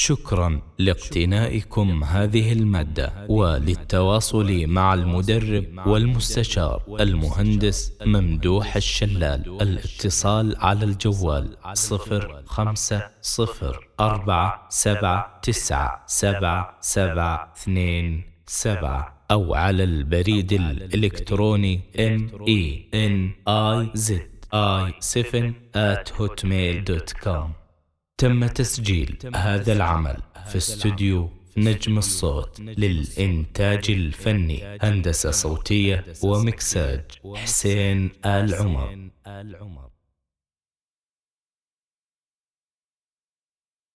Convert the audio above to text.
شكرا لاقتنائكم هذه المادة وللتواصل مع المدرب والمستشار المهندس ممدوح الشلال. الاتصال على الجوال صفر خمسة صفر أربعة سبعة تسعة سبعة سبعة اثنين سبعة أو على البريد الإلكتروني m e n i z i 7 at hotmail.com تم تسجيل هذا العمل في استوديو نجم الصوت للإنتاج الفني هندسة صوتية ومكساج حسين آل عمر.